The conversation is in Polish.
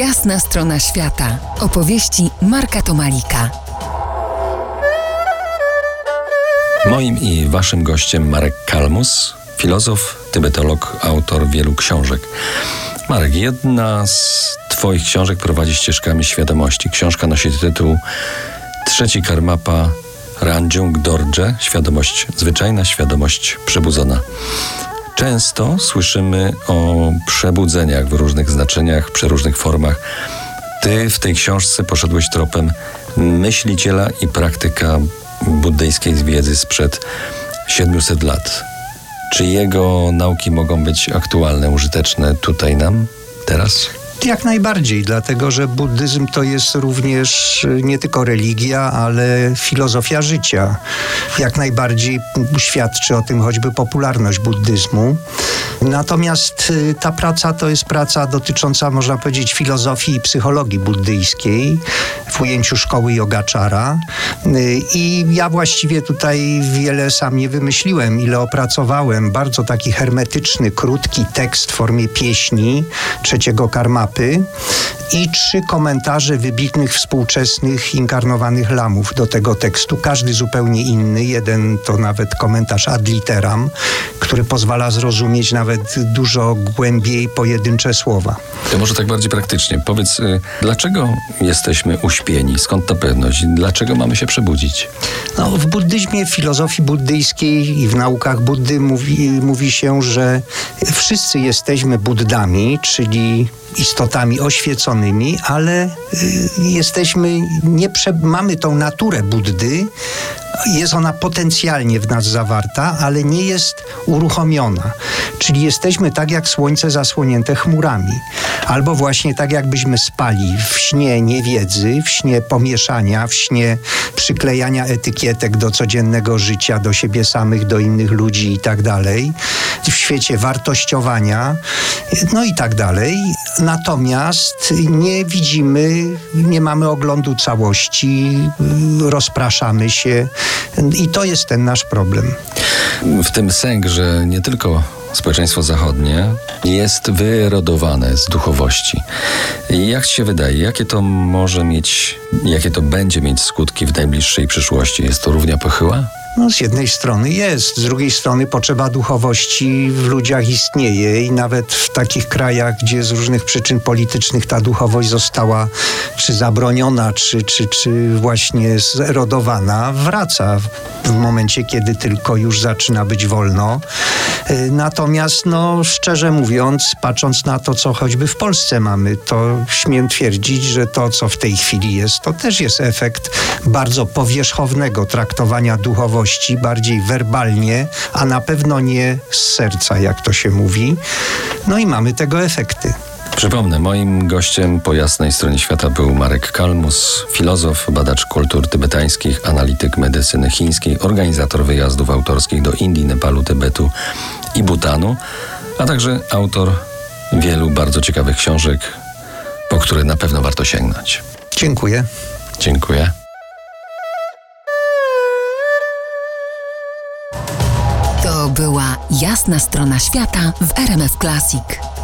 Jasna strona świata. Opowieści Marka Tomalika. Moim i waszym gościem Marek Kalmus, filozof, tybetolog, autor wielu książek. Marek, jedna z twoich książek prowadzi ścieżkami świadomości. Książka nosi tytuł Trzeci Karmapa Ranjung Dorje, świadomość zwyczajna, świadomość przebudzona. Często słyszymy o przebudzeniach w różnych znaczeniach, przeróżnych formach. Ty w tej książce poszedłeś tropem myśliciela i praktyka buddyjskiej wiedzy sprzed 700 lat. Czy jego nauki mogą być aktualne, użyteczne tutaj nam, teraz? Jak najbardziej, dlatego że buddyzm to jest również nie tylko religia, ale filozofia życia. Jak najbardziej świadczy o tym choćby popularność buddyzmu. Natomiast y, ta praca to jest praca dotycząca, można powiedzieć, filozofii i psychologii buddyjskiej w ujęciu szkoły Yogaczara. Y, I ja właściwie tutaj wiele sam nie wymyśliłem, ile opracowałem. Bardzo taki hermetyczny, krótki tekst w formie pieśni trzeciego i trzy komentarze wybitnych współczesnych inkarnowanych lamów do tego tekstu. Każdy zupełnie inny. Jeden to nawet komentarz ad literam, który pozwala zrozumieć nawet dużo głębiej pojedyncze słowa. To może tak bardziej praktycznie. Powiedz, y, dlaczego jesteśmy uśpieni? Skąd ta pewność? Dlaczego mamy się przebudzić? No, w buddyzmie, w filozofii buddyjskiej i w naukach Buddy mówi, mówi się, że wszyscy jesteśmy Buddami, czyli istotami oświeconymi, ale y, jesteśmy, nie prze, mamy tą naturę Buddy, jest ona potencjalnie w nas zawarta, ale nie jest uruchomiona. Czyli jesteśmy tak jak słońce zasłonięte chmurami. Albo właśnie tak jakbyśmy spali w śnie niewiedzy, w śnie pomieszania, w śnie przyklejania etykietek do codziennego życia, do siebie samych, do innych ludzi i tak dalej. W świecie wartościowania, no i tak dalej. Natomiast nie widzimy, nie mamy oglądu całości, rozpraszamy się, i to jest ten nasz problem. W tym sęk, że nie tylko społeczeństwo zachodnie jest wyrodowane z duchowości. Jak ci się wydaje, jakie to może mieć, jakie to będzie mieć skutki w najbliższej przyszłości? Jest to równia pochyła? No, z jednej strony jest, z drugiej strony potrzeba duchowości w ludziach istnieje i nawet w takich krajach, gdzie z różnych przyczyn politycznych ta duchowość została czy zabroniona, czy, czy, czy właśnie zerodowana, wraca w momencie, kiedy tylko już zaczyna być wolno. Y, natomiast, no, szczerze mówiąc, patrząc na to, co choćby w Polsce mamy, to śmiem twierdzić, że to, co w tej chwili jest, to też jest efekt bardzo powierzchownego traktowania duchowości bardziej werbalnie, a na pewno nie z serca, jak to się mówi. No i mamy tego efekty. Przypomnę, moim gościem po jasnej stronie świata był Marek Kalmus, filozof, badacz kultur tybetańskich, analityk medycyny chińskiej, organizator wyjazdów autorskich do Indii, Nepalu, Tybetu i Butanu, a także autor wielu bardzo ciekawych książek, po które na pewno warto sięgnąć. Dziękuję. Dziękuję. Jasna strona świata w RMF Classic.